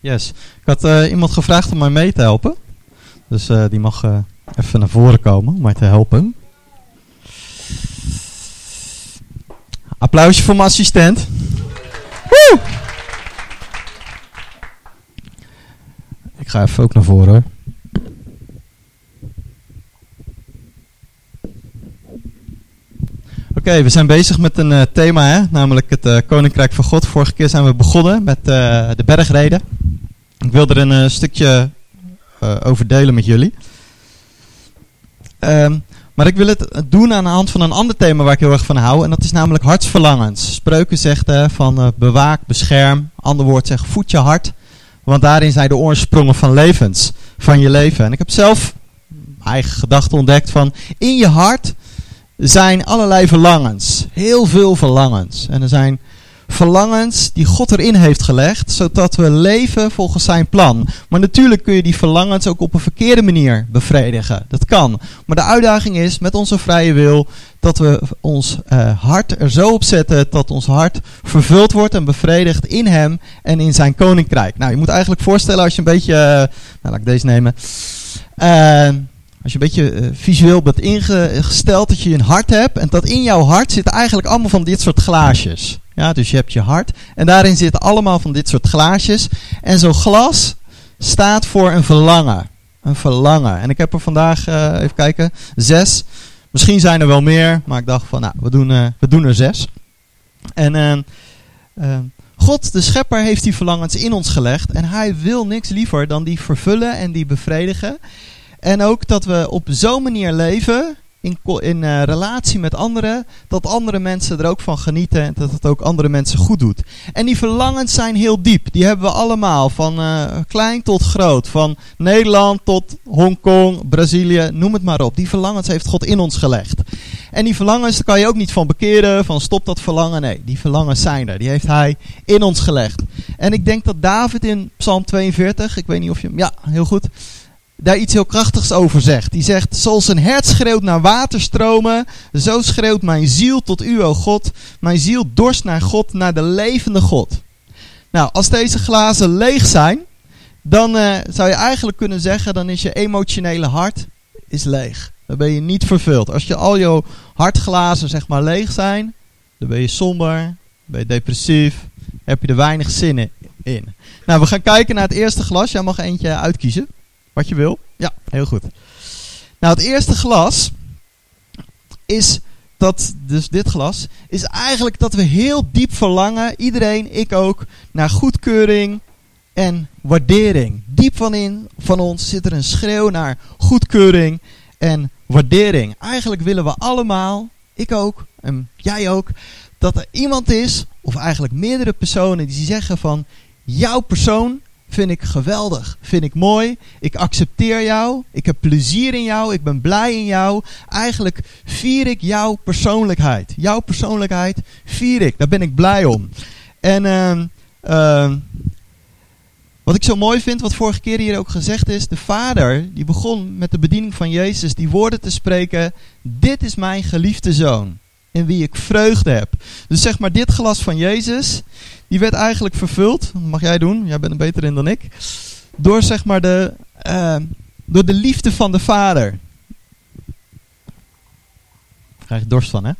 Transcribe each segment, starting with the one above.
Yes. Ik had eh, iemand gevraagd om mij mee te helpen. Dus eh, die mag eh, even naar voren komen om mij te helpen. Applausje voor mijn assistent. Ik ga even ook naar voren hoor. Oké, we zijn bezig met een thema, hè? namelijk het Koninkrijk van God. Vorige keer zijn we begonnen met de bergreden. Ik wil er een stukje over delen met jullie. Um, maar ik wil het doen aan de hand van een ander thema waar ik heel erg van hou. En dat is namelijk hartsverlangens. Spreuken zegt van bewaak, bescherm. Ander woord zegt voed je hart. Want daarin zijn de oorsprongen van levens, van je leven. En ik heb zelf mijn eigen gedachten ontdekt van in je hart zijn allerlei verlangens. Heel veel verlangens. En er zijn verlangens die God erin heeft gelegd, zodat we leven volgens zijn plan. Maar natuurlijk kun je die verlangens ook op een verkeerde manier bevredigen. Dat kan. Maar de uitdaging is met onze vrije wil dat we ons uh, hart er zo op zetten dat ons hart vervuld wordt en bevredigd in hem en in zijn koninkrijk. Nou, je moet eigenlijk voorstellen als je een beetje, uh, nou laat ik deze nemen. Uh, als je een beetje visueel bent ingesteld dat je een hart hebt. En dat in jouw hart zitten eigenlijk allemaal van dit soort glaasjes. Ja, dus je hebt je hart. En daarin zitten allemaal van dit soort glaasjes. En zo'n glas staat voor een verlangen. Een verlangen. En ik heb er vandaag, uh, even kijken, zes. Misschien zijn er wel meer. Maar ik dacht van, nou, we doen, uh, we doen er zes. En God, de schepper, heeft die verlangens in ons gelegd. En hij wil niks liever dan die vervullen en die bevredigen. En ook dat we op zo'n manier leven, in, in uh, relatie met anderen, dat andere mensen er ook van genieten en dat het ook andere mensen goed doet. En die verlangens zijn heel diep. Die hebben we allemaal, van uh, klein tot groot. Van Nederland tot Hongkong, Brazilië, noem het maar op. Die verlangens heeft God in ons gelegd. En die verlangens, daar kan je ook niet van bekeren, van stop dat verlangen. Nee, die verlangens zijn er. Die heeft hij in ons gelegd. En ik denk dat David in Psalm 42, ik weet niet of je hem, ja, heel goed daar iets heel krachtigs over zegt. Die zegt, zoals een hert schreeuwt naar waterstromen, zo schreeuwt mijn ziel tot u, o God. Mijn ziel dorst naar God, naar de levende God. Nou, als deze glazen leeg zijn, dan uh, zou je eigenlijk kunnen zeggen, dan is je emotionele hart is leeg. Dan ben je niet vervuld. Als je al je hartglazen zeg maar leeg zijn, dan ben je somber, ben je depressief, heb je er weinig zin in. Nou, we gaan kijken naar het eerste glas. Jij mag eentje uitkiezen. Wat je wil? Ja, heel goed. Nou, het eerste glas is dat, dus dit glas, is eigenlijk dat we heel diep verlangen, iedereen, ik ook, naar goedkeuring en waardering. Diep van in van ons zit er een schreeuw naar goedkeuring en waardering. Eigenlijk willen we allemaal, ik ook en jij ook, dat er iemand is, of eigenlijk meerdere personen, die zeggen van jouw persoon vind ik geweldig, vind ik mooi. Ik accepteer jou, ik heb plezier in jou, ik ben blij in jou. Eigenlijk vier ik jouw persoonlijkheid. Jouw persoonlijkheid vier ik, daar ben ik blij om. En uh, uh, wat ik zo mooi vind, wat vorige keer hier ook gezegd is, de vader die begon met de bediening van Jezus die woorden te spreken, dit is mijn geliefde zoon in wie ik vreugde heb. Dus zeg maar dit glas van Jezus, die werd eigenlijk vervuld. Dat mag jij doen, jij bent er beter in dan ik. Door zeg maar de, uh, door de liefde van de Vader. Daar krijg je dorst van, hè?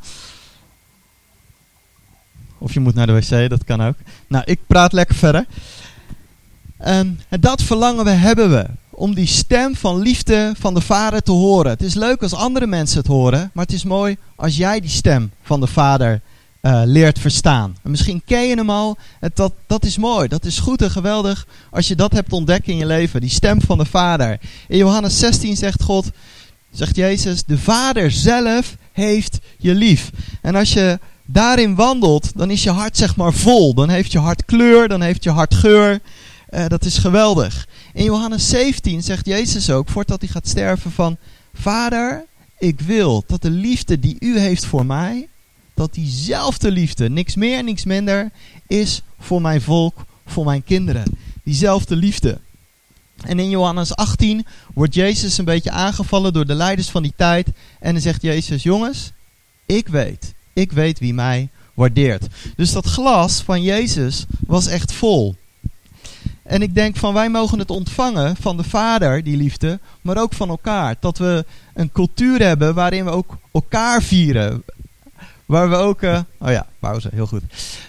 Of je moet naar de wc, dat kan ook. Nou, ik praat lekker verder. En dat verlangen we hebben we. Om die stem van liefde van de Vader te horen. Het is leuk als andere mensen het horen. Maar het is mooi als jij die stem van de Vader uh, leert verstaan. En misschien ken je hem al. Het, dat, dat is mooi. Dat is goed en geweldig als je dat hebt ontdekt in je leven. Die stem van de Vader. In Johannes 16 zegt God, zegt Jezus, de Vader zelf heeft je lief. En als je daarin wandelt, dan is je hart zeg maar vol. Dan heeft je hart kleur, dan heeft je hart geur. Uh, dat is geweldig. In Johannes 17 zegt Jezus ook, voordat hij gaat sterven, van... Vader, ik wil dat de liefde die u heeft voor mij dat diezelfde liefde, niks meer, niks minder, is voor mijn volk, voor mijn kinderen. Diezelfde liefde. En in Johannes 18 wordt Jezus een beetje aangevallen door de leiders van die tijd. En dan zegt Jezus, jongens, ik weet, ik weet wie mij waardeert. Dus dat glas van Jezus was echt vol. En ik denk van wij mogen het ontvangen van de Vader, die liefde, maar ook van elkaar. Dat we een cultuur hebben waarin we ook elkaar vieren. Waar we ook, uh, oh ja, pauze, heel goed.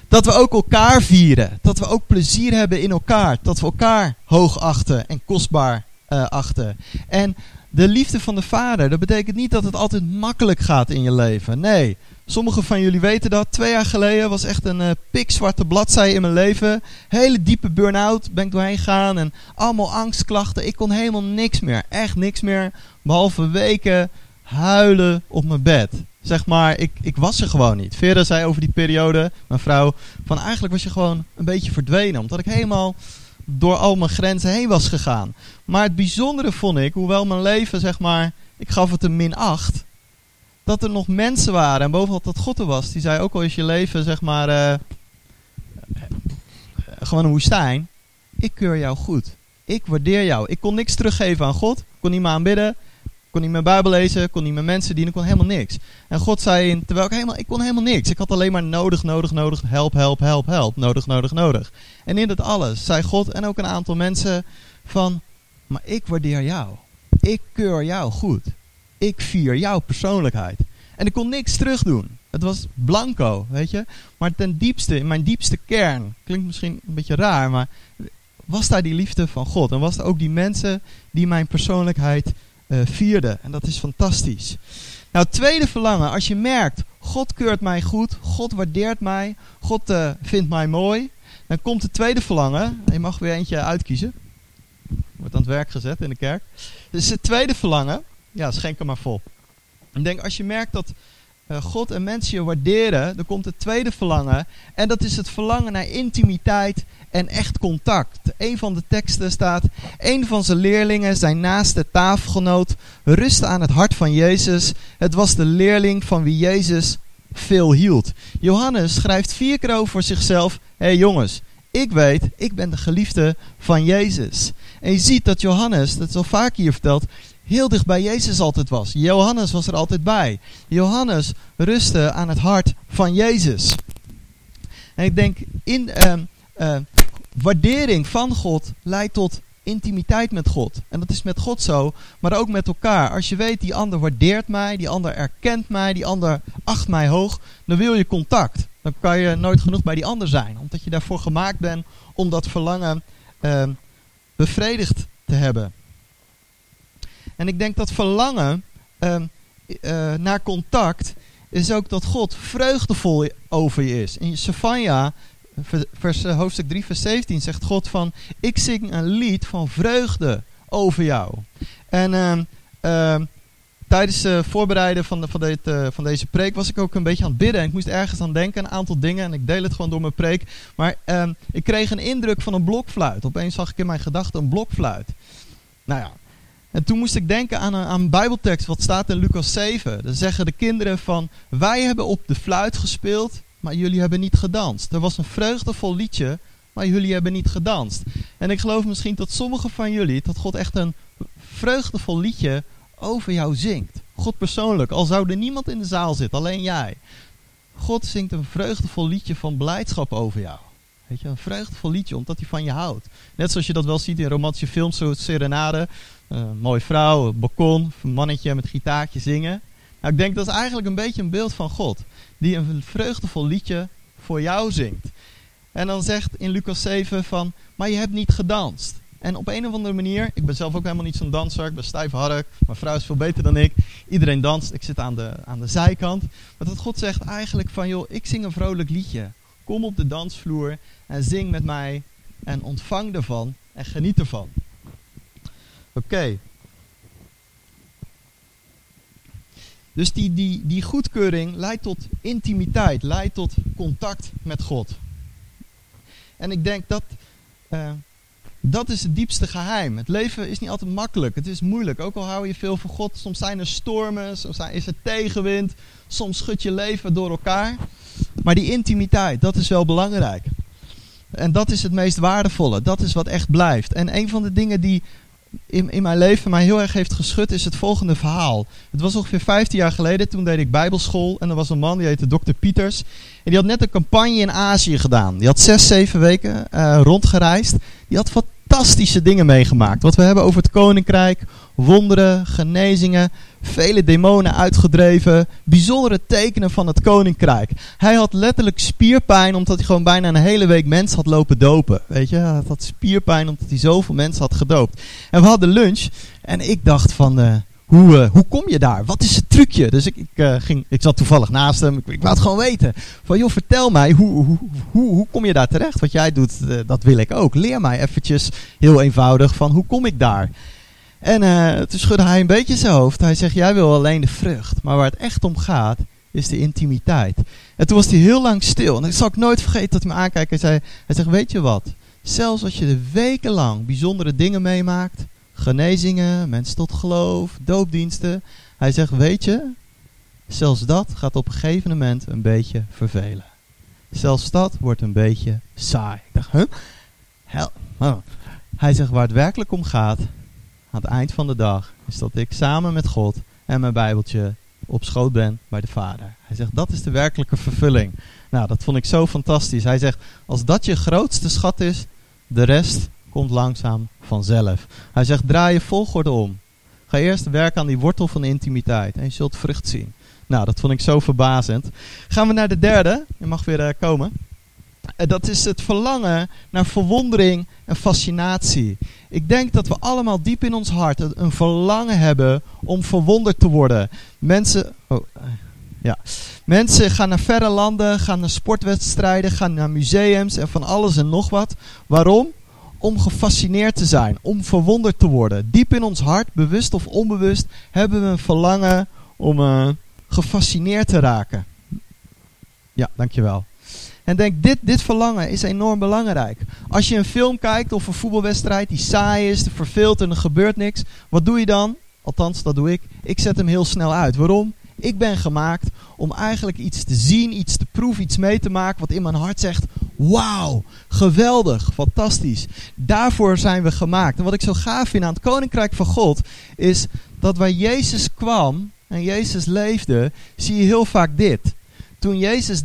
Dat we ook elkaar vieren. Dat we ook plezier hebben in elkaar. Dat we elkaar hoog achten en kostbaar uh, achten. En de liefde van de Vader, dat betekent niet dat het altijd makkelijk gaat in je leven. Nee, sommigen van jullie weten dat. Twee jaar geleden was echt een uh, pikzwarte bladzij in mijn leven. Hele diepe burn-out ben ik doorheen gegaan. En allemaal angstklachten. Ik kon helemaal niks meer. Echt niks meer. Behalve weken huilen op mijn bed. Zeg maar, ik, ik was er gewoon niet. Vera zei over die periode, mijn vrouw, van eigenlijk was je gewoon een beetje verdwenen. Omdat ik helemaal door al mijn grenzen heen was gegaan. Maar het bijzondere vond ik, hoewel mijn leven, zeg maar, ik gaf het een min 8. Dat er nog mensen waren, en bovenal dat God er was, die zei ook al is je leven, zeg maar, uh, gewoon een woestijn. Ik keur jou goed. Ik waardeer jou. Ik kon niks teruggeven aan God. Kon niet meer aanbidden kon niet mijn Bijbel lezen, kon niet mijn mensen dienen, kon helemaal niks. En God zei, terwijl ik helemaal, ik kon helemaal niks. Ik had alleen maar nodig, nodig, nodig, help, help, help, help, nodig, nodig, nodig. En in dat alles zei God en ook een aantal mensen van, maar ik waardeer jou. Ik keur jou goed. Ik vier jouw persoonlijkheid. En ik kon niks terug doen. Het was blanco, weet je. Maar ten diepste, in mijn diepste kern, klinkt misschien een beetje raar, maar was daar die liefde van God. En was er ook die mensen die mijn persoonlijkheid uh, vierde. En dat is fantastisch. Nou, tweede verlangen. Als je merkt, God keurt mij goed. God waardeert mij. God uh, vindt mij mooi. Dan komt het tweede verlangen. Je mag weer eentje uitkiezen. Wordt aan het werk gezet in de kerk. Dus het tweede verlangen. Ja, schenk er maar vol. Ik denk, als je merkt dat uh, God en mensen je waarderen, dan komt het tweede verlangen. En dat is het verlangen naar intimiteit en echt contact. Een van de teksten staat: Een van zijn leerlingen, zijn naaste tafelgenoot, rustte aan het hart van Jezus. Het was de leerling van wie Jezus veel hield. Johannes schrijft vier keer over zichzelf: Hé hey jongens, ik weet, ik ben de geliefde van Jezus. En je ziet dat Johannes, dat is al vaak hier verteld, heel dicht bij Jezus altijd was. Johannes was er altijd bij. Johannes rustte aan het hart van Jezus. En ik denk, in, uh, uh, waardering van God leidt tot intimiteit met God. En dat is met God zo, maar ook met elkaar. Als je weet, die ander waardeert mij, die ander erkent mij, die ander acht mij hoog, dan wil je contact. Dan kan je nooit genoeg bij die ander zijn, omdat je daarvoor gemaakt bent om dat verlangen uh, bevredigd te hebben. En ik denk dat verlangen uh, uh, naar contact is ook dat God vreugdevol over je is. In Sefania vers, eh, hoofdstuk 3, vers 17 zegt God van, ik zing een lied van vreugde over jou. En uh, uh, tijdens het voorbereiden van, de, van, dit, van, deze preek was ik ook een beetje aan het bidden. En ik moest ergens aan denken, een aantal dingen. En ik deel het gewoon door mijn preek. Maar ehm, ik kreeg een indruk van een blokfluit. Opeens zag ik in mijn gedachten een blokfluit. Nou ja, en toen moest ik denken aan een, aan bijbeltekst wat staat in Lucas 7. Dan zeggen de kinderen van, wij hebben op de fluit gespeeld maar jullie hebben niet gedanst. Er was een vreugdevol liedje, maar jullie hebben niet gedanst. En ik geloof misschien dat sommigen van jullie, dat God echt een vreugdevol liedje over jou zingt. God persoonlijk, al zou er niemand in de zaal zitten, alleen jij. God zingt een vreugdevol liedje van blijdschap over jou. Weet je, een vreugdevol liedje, omdat hij van je houdt. Net zoals je dat wel ziet in romantische films, zoals Serenade. Een mooie vrouw, balkon, een mannetje met gitaartje zingen. Nou, ik denk dat is eigenlijk een beetje een beeld van God die een vreugdevol liedje voor jou zingt. En dan zegt in Lucas 7 van, maar je hebt niet gedanst. En op een of andere manier, ik ben zelf ook helemaal niet zo'n danser, ik ben stijf hark, mijn vrouw is veel beter dan ik. Iedereen danst, ik zit aan de, aan de zijkant. Maar dat God zegt eigenlijk van, joh, ik zing een vrolijk liedje. Kom op de dansvloer en zing met mij en ontvang ervan en geniet ervan. Oké, Dus die, die, die goedkeuring leidt tot intimiteit, leidt tot contact met God. En ik denk dat uh, dat is het diepste geheim. Het leven is niet altijd makkelijk, het is moeilijk. Ook al hou je veel van God, soms zijn er stormen, soms is er tegenwind, soms schud je leven door elkaar. Maar die intimiteit, dat is wel belangrijk. En dat is het meest waardevolle, dat is wat echt blijft. En een van de dingen die in, in mijn leven mij heel erg heeft geschud, is het volgende verhaal. Het was ongeveer 15 jaar geleden, toen deed ik bijbelschool. En er was een man, die heette Dr. Pieters. En die had net een campagne in Azië gedaan. Die had zes, zeven weken uh, rondgereisd. die had fantastische dingen meegemaakt. Wat we hebben over het koninkrijk, wonderen, genezingen, vele demonen uitgedreven, bijzondere tekenen van het koninkrijk. Hij had letterlijk spierpijn omdat hij gewoon bijna een hele week mensen had lopen dopen. Weet je, hij had spierpijn omdat hij zoveel mensen had gedoopt. En we hadden lunch en ik dacht van, uh, hoe, uh, hoe kom je daar? Wat is het trucje? Dus ik, ik, uh, ging, ik zat toevallig naast hem. Ik, ik wou het gewoon weten. Van joh, vertel mij, hoe, hoe, hoe, hoe kom je daar terecht? Wat jij doet, dat wil ik ook. Leer mij eventjes heel eenvoudig van hoe kom ik daar? En uh, toen schudde hij een beetje zijn hoofd. Hij zegt, jij wil alleen de vrucht. Maar waar het echt om gaat, is de intimiteit. En toen was hij heel lang stil. En ik zal ik nooit vergeten dat hij me aankijkt. Hij, zei, hij zegt, weet je wat? Zelfs als je de wekenlang bijzondere dingen meemaakt. Genezingen, mensen tot geloof, doopdiensten. Hij zegt, weet je, zelfs dat gaat op een gegeven moment een beetje vervelen. Zelfs dat wordt een beetje saai. Ik dacht, huh? Hel. Hij zegt, waar het werkelijk om gaat, aan het eind van de dag is dat ik samen met God en mijn Bijbeltje op schoot ben bij de Vader. Hij zegt dat is de werkelijke vervulling. Nou, dat vond ik zo fantastisch. Hij zegt als dat je grootste schat is, de rest komt langzaam vanzelf. Hij zegt draai je volgorde om. Ga eerst werken aan die wortel van intimiteit en je zult vrucht zien. Nou, dat vond ik zo verbazend. Gaan we naar de derde. Je mag weer uh, komen. Dat is het verlangen naar verwondering en fascinatie. Ik denk dat we allemaal diep in ons hart een verlangen hebben om verwonderd te worden. Mensen, oh, eh, ja. Mensen gaan naar verre landen, gaan naar sportwedstrijden, gaan naar museums en van alles en nog wat. Waarom? Om gefascineerd te zijn, om verwonderd te worden. Diep in ons hart, bewust of onbewust, hebben we een verlangen om uh, gefascineerd te raken. Ja, dankjewel. En denk, dit, dit verlangen is enorm belangrijk. Als je een film kijkt of een voetbalwedstrijd die saai is, verveelt en er gebeurt niks. Wat doe je dan? Althans, dat doe ik. Ik zet hem heel snel uit. Waarom? Ik ben gemaakt om eigenlijk iets te zien, iets te proeven, iets mee te maken wat in mijn hart zegt: Wauw, geweldig, fantastisch. Daarvoor zijn we gemaakt. En wat ik zo gaaf vind aan het Koninkrijk van God is dat waar Jezus kwam en Jezus leefde, zie je heel vaak dit. Toen Jezus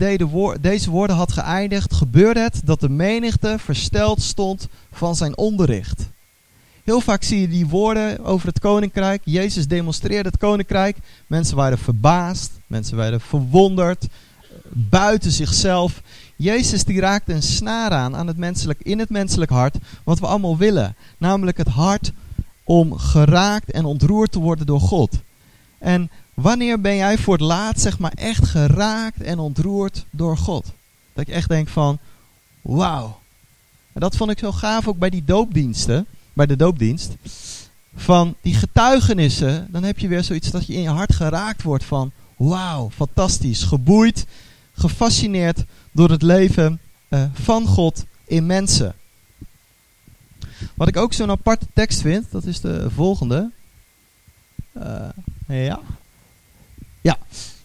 deze woorden had geëindigd, gebeurde het dat de menigte versteld stond van zijn onderricht. Heel vaak zie je die woorden over het koninkrijk. Jezus demonstreerde het koninkrijk. Mensen waren verbaasd, mensen werden verwonderd, buiten zichzelf. Jezus die raakte een snaar aan, aan het menselijk, in het menselijk hart, wat we allemaal willen. Namelijk het hart om geraakt en ontroerd te worden door God. En Wanneer ben jij voor het laatst zeg maar echt geraakt en ontroerd door God? Dat ik echt denk van, wauw. En dat vond ik zo gaaf ook bij die doopdiensten, bij de doopdienst. Van die getuigenissen, dan heb je weer zoiets dat je in je hart geraakt wordt van, wauw, fantastisch. Geboeid, gefascineerd door het leven uh, van God in mensen. Wat ik ook zo'n aparte tekst vind, dat is de volgende. Uh, ja. Ja,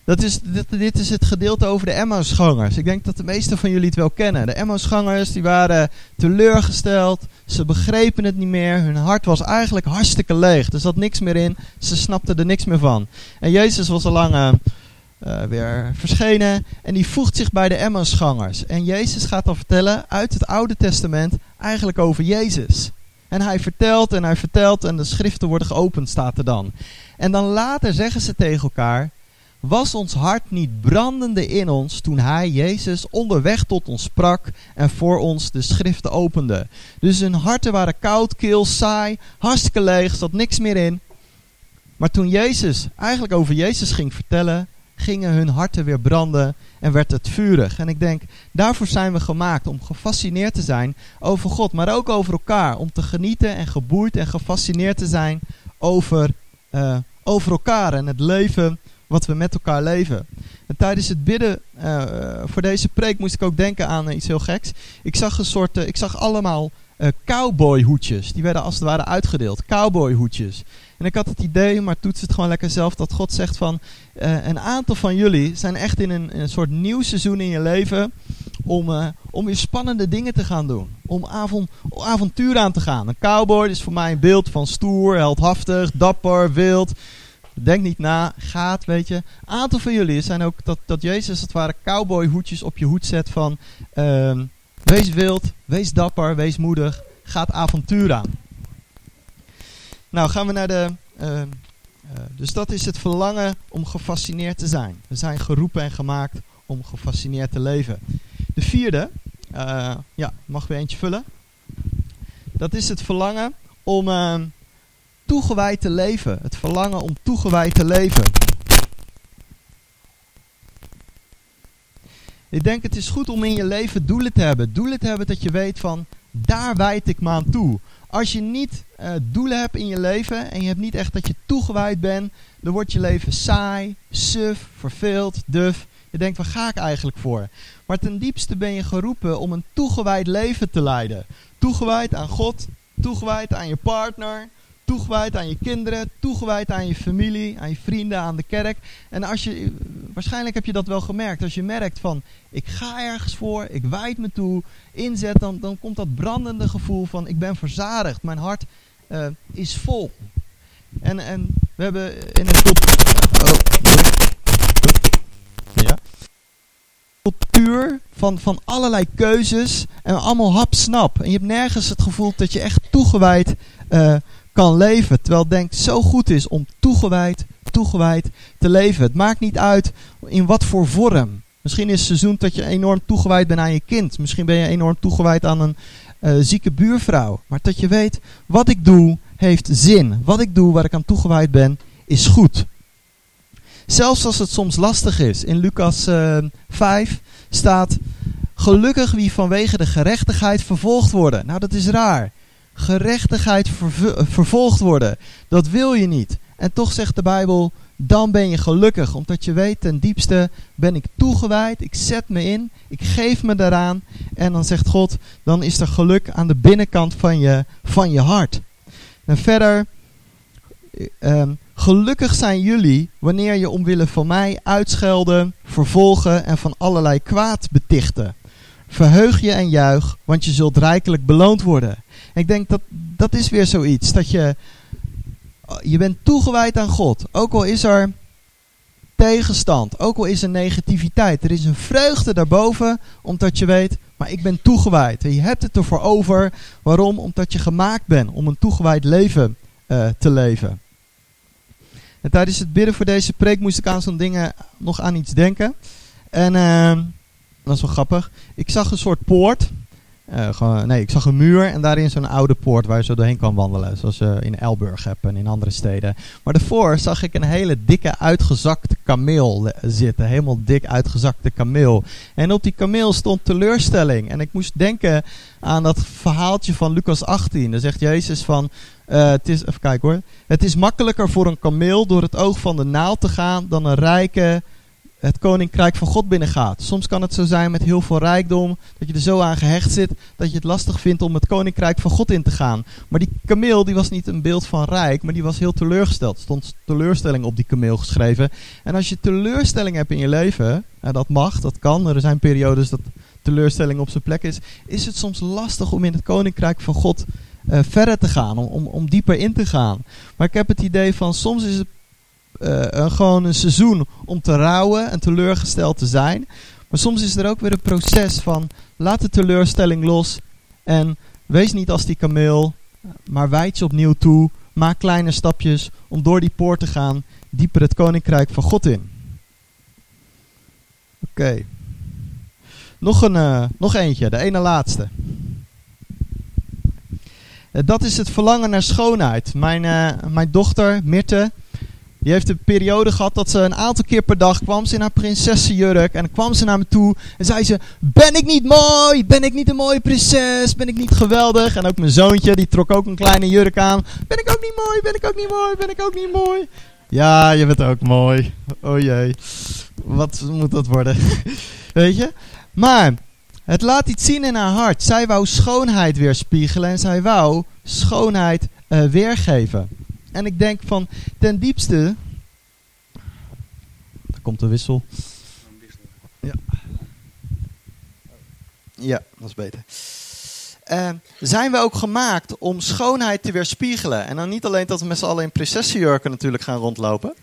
dat is, dit, dit, is het gedeelte over de Emmausgangers. Ik denk dat de meesten van jullie het wel kennen. De Emmausgangers die waren teleurgesteld. Ze begrepen het niet meer. Hun hart was eigenlijk hartstikke leeg. Er zat niks meer in. Ze snapten er niks meer van. En Jezus was al lang uh, uh, weer verschenen. En die voegt zich bij de Emmausgangers. En Jezus gaat dan vertellen uit het Oude Testament eigenlijk over Jezus. En hij vertelt en hij vertelt en de schriften worden geopend, staat er dan. En dan later zeggen ze tegen elkaar: was ons hart niet brandende in ons toen Hij, Jezus, onderweg tot ons sprak en voor ons de schriften opende? Dus hun harten waren koud, kil, saai, hartstikke leeg, zat niks meer in. Maar toen Jezus eigenlijk over Jezus ging vertellen, gingen hun harten weer branden en werd het vurig. En ik denk, daarvoor zijn we gemaakt om gefascineerd te zijn over God, maar ook over elkaar. Om te genieten en geboeid en gefascineerd te zijn over, uh, over elkaar en het leven wat we met elkaar leven. En tijdens het bidden uh, voor deze preek moest ik ook denken aan uh, iets heel geks. Ik zag een soort, uh, ik zag allemaal cowboyhoedjes. Die werden als het ware uitgedeeld. Cowboyhoedjes. En ik had het idee, maar toets het gewoon lekker zelf, dat God zegt van een aantal van jullie zijn echt in een, een, soort nieuw seizoen in je leven om, om weer spannende dingen te gaan doen. Om avontuur aan te gaan. Een cowboy is voor mij een beeld van stoer, heldhaftig, dapper, wild. Denk niet na, gaat, weet je. Een aantal van jullie zijn ook dat, dat Jezus het ware cowboyhoedjes op je hoed zet van... Uh, wees wild, wees dapper, wees moedig. gaat avontuur aan. Nou, gaan we naar de. Uh, dus dat is het verlangen om gefascineerd te zijn. We zijn geroepen en gemaakt om gefascineerd te leven. De vierde, uh, ja, mag weer eentje vullen. Dat is het verlangen om uh, toegewijd te leven. Het verlangen om toegewijd te leven. Ik denk het is goed om in je leven doelen te hebben. Doelen te hebben dat je weet van, daar wijd ik me aan toe. Als je niet uh, doelen hebt in je leven en je hebt niet echt dat je toegewijd bent, dan wordt je leven saai, suf, verveeld, duf. Je denkt, waar ga ik eigenlijk voor? Maar ten diepste ben je geroepen om een toegewijd leven te leiden. Toegewijd aan God, toegewijd aan je partner, toegewijd aan je kinderen, toegewijd aan je familie, aan je vrienden, aan de kerk. En als je, waarschijnlijk heb je dat wel gemerkt. Als je merkt van, ik ga ergens voor, ik wijd me toe, inzet, dan, dan komt dat brandende gevoel van, ik ben verzadigd, mijn hart uh, is vol. En, en we hebben in een cultuur, oh, cultuur van, van allerlei keuzes en allemaal hap-snap. En je hebt nergens het gevoel dat je echt toegewijd uh, kan leven. Terwijl het denk zo goed is om toegewijd, toegewijd te leven. Het maakt niet uit in wat voor vorm. Misschien is het seizoen dat je enorm toegewijd bent aan je kind. Misschien ben je enorm toegewijd aan een uh, zieke buurvrouw. Maar dat je weet, wat ik doe heeft zin. Wat ik doe, waar ik aan toegewijd ben, is goed. Zelfs als het soms lastig is. In Lucas uh, 5 staat, gelukkig wie vanwege de gerechtigheid vervolgd worden. Nou, dat is raar gerechtigheid vervolgd worden. Dat wil je niet. En toch zegt de Bijbel, dan ben je gelukkig. Omdat je weet, ten diepste ben ik toegewijd. Ik zet me in. Ik geef me daaraan. En dan zegt God, dan is er geluk aan de binnenkant van je, van je hart. En verder, um, gelukkig zijn jullie wanneer je omwille van mij uitschelden, vervolgen en van allerlei kwaad betichten. Verheug je en juich, want je zult rijkelijk beloond worden. Ik denk dat dat is weer zoiets. Dat je, je bent toegewijd aan God. Ook al is er tegenstand. Ook al is er negativiteit. Er is een vreugde daarboven. Omdat je weet, maar ik ben toegewijd. En je hebt het ervoor over. Waarom? Omdat je gemaakt bent om een toegewijd leven uh, te leven. En tijdens het bidden voor deze preek moest ik aan zo'n dingen nog aan iets denken. En... Uh, dat is wel grappig. Ik zag een soort poort. Gewoon, nee, ik zag een muur en daarin zo'n oude poort waar je zo doorheen kan wandelen. Zoals je in Elburg hebt en in andere steden. Maar daarvoor zag ik een hele dikke uitgezakte kameel zitten. Helemaal dik uitgezakte kameel. En op die kameel stond teleurstelling. En ik moest denken aan dat verhaaltje van Lucas 18. Daar zegt Jezus van... Het is, even kijken hoor. Het is makkelijker voor een kameel door het oog van de naald te gaan dan een rijke het koninkrijk van God binnengaat. Soms kan het zo zijn met heel veel rijkdom, dat je er zo aan gehecht zit, dat je het lastig vindt om het koninkrijk van God in te gaan. Maar die kameel, die was niet een beeld van rijk, maar die was heel teleurgesteld. Er stond teleurstelling op die kameel geschreven. En als je teleurstelling hebt in je leven, en dat mag, dat kan, er zijn periodes dat teleurstelling op zijn plek is, is het soms lastig om in het koninkrijk van God uh, verder te gaan, om, om, om dieper in te gaan. Maar ik heb het idee van soms is het uh, gewoon een seizoen om te rouwen en teleurgesteld te zijn. Maar soms is er ook weer een proces van laat de teleurstelling los en wees niet als die kameel, maar wijd je opnieuw toe. Maak kleine stapjes om door die poort te gaan, dieper het koninkrijk van God in. Oké. Nog, een, uh, nog eentje, de ene laatste. Dat is het verlangen naar schoonheid. Mijn, mijn dochter, Mirte, die heeft een periode gehad dat ze een aantal keer per dag kwam ze in haar prinsessenjurk. En dan kwam ze naar me toe en zei ze, ben ik niet mooi? Ben ik niet een mooie prinses? Ben ik niet geweldig? En ook mijn zoontje, die trok ook een kleine jurk aan. Ben ik ook niet mooi? Ben ik ook niet mooi? Ben ik ook niet mooi? Ja, je bent ook mooi. Oh jee. Wat moet dat worden? Weet je? Maar het laat iets zien in haar hart. Zij wou schoonheid weerspiegelen en zij wou schoonheid uh, weergeven. En ik denk van ten diepste. Er komt de wissel. Ja. Ja, dat is beter. Uh, zijn we ook gemaakt om schoonheid te weerspiegelen? En dan niet alleen dat we met z'n allen in prinsessenjurken natuurlijk gaan rondlopen.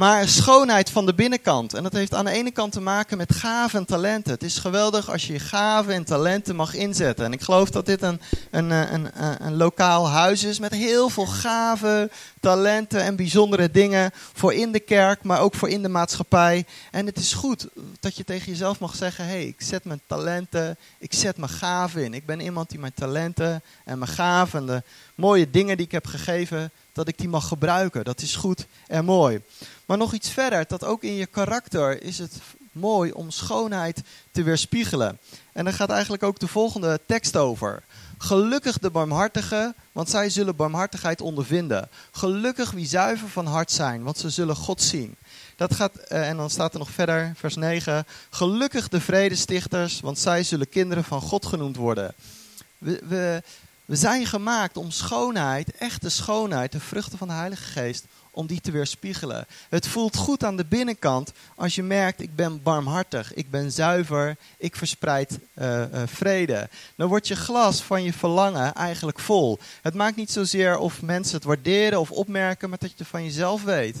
Maar schoonheid van de binnenkant. En dat heeft aan de ene kant te maken met gaven en talenten. Het is geweldig als je je gaven en talenten mag inzetten. En ik geloof dat dit een, een, een, een, een lokaal huis is met heel veel gaven, talenten en bijzondere dingen. Voor in de kerk, maar ook voor in de maatschappij. En het is goed dat je tegen jezelf mag zeggen: hé, hey, ik zet mijn talenten, ik zet mijn gaven in. Ik ben iemand die mijn talenten en mijn gaven en de mooie dingen die ik heb gegeven, dat ik die mag gebruiken. Dat is goed en mooi. Maar nog iets verder, dat ook in je karakter is het mooi om schoonheid te weerspiegelen. En daar gaat eigenlijk ook de volgende tekst over. Gelukkig de barmhartigen, want zij zullen barmhartigheid ondervinden. Gelukkig wie zuiver van hart zijn, want ze zullen God zien. Dat gaat, eh, en dan staat er nog verder, vers 9. Gelukkig de vredestichters, want zij zullen kinderen van God genoemd worden. We, we, we zijn gemaakt om schoonheid, echte schoonheid, de vruchten van de Heilige Geest, om die te weerspiegelen. Het voelt goed aan de binnenkant als je merkt, ik ben barmhartig, ik ben zuiver, ik verspreid uh, uh, vrede. Dan wordt je glas van je verlangen eigenlijk vol. Het maakt niet zozeer of mensen het waarderen of opmerken, maar dat je van jezelf weet.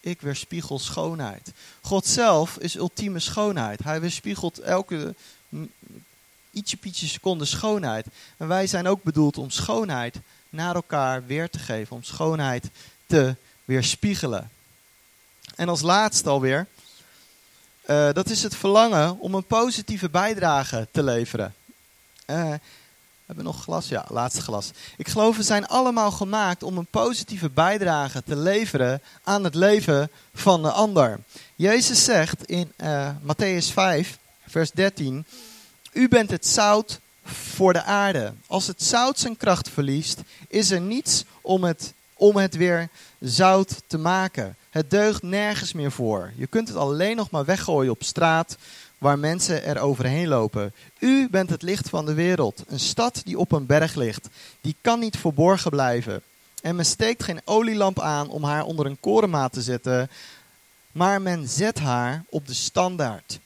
Ik weerspiegel schoonheid. God zelf is ultieme schoonheid. Hij weerspiegelt elke ietsje pietje seconde schoonheid. En wij zijn ook bedoeld om schoonheid naar elkaar weer te geven. Om schoonheid te weerspiegelen. En als laatste alweer, uh, dat is het verlangen om een positieve bijdrage te leveren. Uh, we hebben nog glas? Ja, laatste glas. Ik geloof we zijn allemaal gemaakt om een positieve bijdrage te leveren aan het leven van de ander. Jezus zegt in uh, Matthäus 5, vers 13: U bent het zout voor de aarde. Als het zout zijn kracht verliest, is er niets om het om het weer zout te maken. Het deugt nergens meer voor. Je kunt het alleen nog maar weggooien op straat waar mensen er overheen lopen. U bent het licht van de wereld. Een stad die op een berg ligt. Die kan niet verborgen blijven. En men steekt geen olielamp aan om haar onder een korenmaat te zetten, maar men zet haar op de standaard.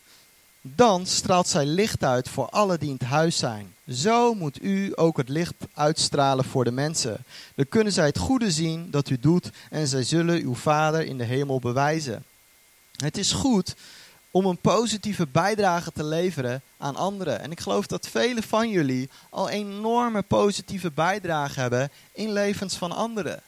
Dan straalt zij licht uit voor alle die in het huis zijn. Zo moet u ook het licht uitstralen voor de mensen. Dan kunnen zij het goede zien dat u doet en zij zullen uw Vader in de hemel bewijzen. Het is goed om een positieve bijdrage te leveren aan anderen. En ik geloof dat velen van jullie al enorme positieve bijdrage hebben in levens van anderen.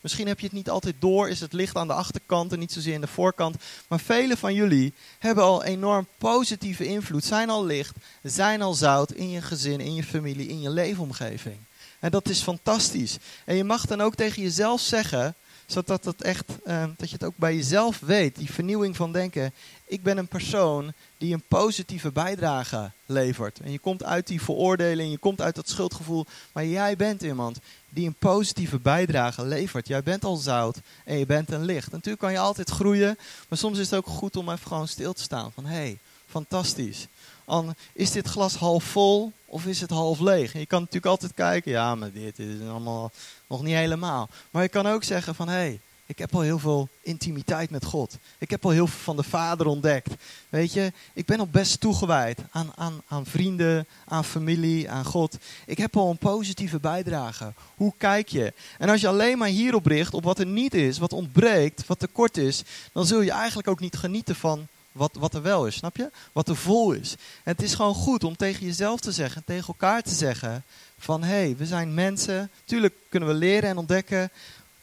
Misschien heb je het niet altijd door, is het licht aan de achterkant en niet zozeer in de voorkant. Maar velen van jullie hebben al enorm positieve invloed, zijn al licht, zijn al zout in je gezin, in je familie, in je leefomgeving. En dat is fantastisch. En je mag dan ook tegen jezelf zeggen, zodat dat echt, uh, dat je het ook bij jezelf weet, die vernieuwing van denken. Ik ben een persoon die een positieve bijdrage levert. En je komt uit die veroordeling, je komt uit dat schuldgevoel, maar jij bent iemand die een positieve bijdrage levert. Jij bent al zout en je bent een licht. Natuurlijk kan je altijd groeien, maar soms is het ook goed om even gewoon stil te staan. Van hé, hey, fantastisch. An, is dit glas half vol of is het half leeg? je kan natuurlijk altijd kijken, ja, maar dit is allemaal nog niet helemaal. Maar je kan ook zeggen van hé, hey, ik heb al heel veel intimiteit met God. Ik heb al heel veel van de Vader ontdekt. Weet je, ik ben al best toegewijd aan, aan, aan vrienden, aan familie, aan God. Ik heb al een positieve bijdrage. Hoe kijk je? En als je alleen maar hierop richt, op wat er niet is, wat ontbreekt, wat tekort is, dan zul je eigenlijk ook niet genieten van wat, wat er wel is, snap je? Wat er vol is. Het is gewoon goed om tegen jezelf te zeggen, tegen elkaar te zeggen, van hé, hey, we zijn mensen. Tuurlijk kunnen we leren en ontdekken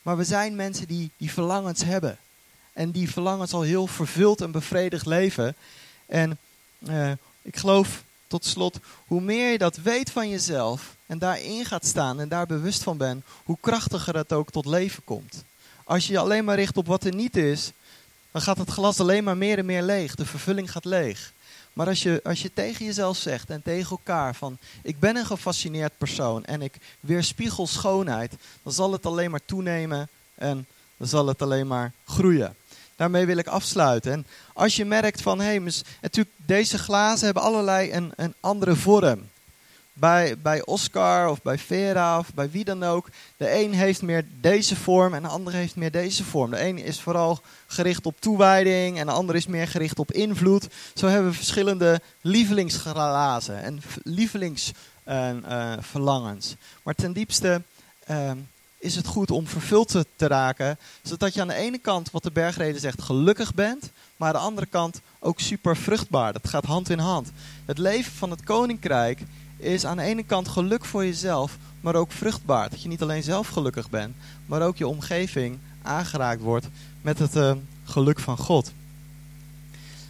maar we zijn mensen die die verlangens hebben. En die verlangens al heel vervuld en bevredigd leven. En uh, ik geloof tot slot, hoe meer je dat weet van jezelf en daarin gaat staan en daar bewust van bent, hoe krachtiger het ook tot leven komt. Als je je alleen maar richt op wat er niet is, dan gaat het glas alleen maar meer en meer leeg. De vervulling gaat leeg. Maar als je, als je tegen jezelf zegt en tegen elkaar van ik ben een gefascineerd persoon en ik weerspiegel schoonheid, dan zal het alleen maar toenemen en dan zal het alleen maar groeien. Daarmee wil ik afsluiten. En als je merkt van hé, hey, natuurlijk deze glazen hebben allerlei een, een andere vorm bij, bij Oscar of bij Vera of bij wie dan ook. De een heeft meer deze vorm en de andere heeft meer deze vorm. De een is vooral gericht op toewijding en de andere is meer gericht op invloed. Zo hebben we verschillende lievelingsglazen en lievelingsverlangens. Uh, uh, maar ten diepste uh, is het goed om vervuld te, te raken. Zodat je aan de ene kant, wat de bergreden zegt, gelukkig bent. Maar aan de andere kant ook super vruchtbaar. Dat gaat hand in hand. Het leven van het koninkrijk is aan de ene kant geluk voor jezelf, maar ook vruchtbaar. Dat je niet alleen zelf gelukkig bent, maar ook je omgeving aangeraakt wordt met het uh, geluk van God.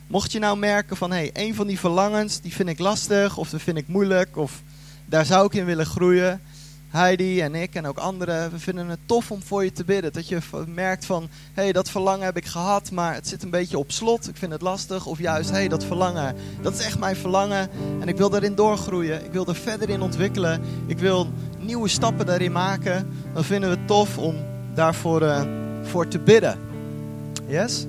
Mocht je nou merken van, hé, hey, een van die verlangens, die vind ik lastig, of dat vind ik moeilijk, of daar zou ik in willen groeien. Heidi en ik en ook anderen, we vinden het tof om voor je te bidden. Dat je merkt van, hé, hey, dat verlangen heb ik gehad, maar het zit een beetje op slot. Ik vind het lastig. Of juist, hé, hey, dat verlangen, dat is echt mijn verlangen. En ik wil daarin doorgroeien. Ik wil er verder in ontwikkelen. Ik wil nieuwe stappen daarin maken. Dan vinden we het tof om daarvoor uh, voor te bidden. Yes?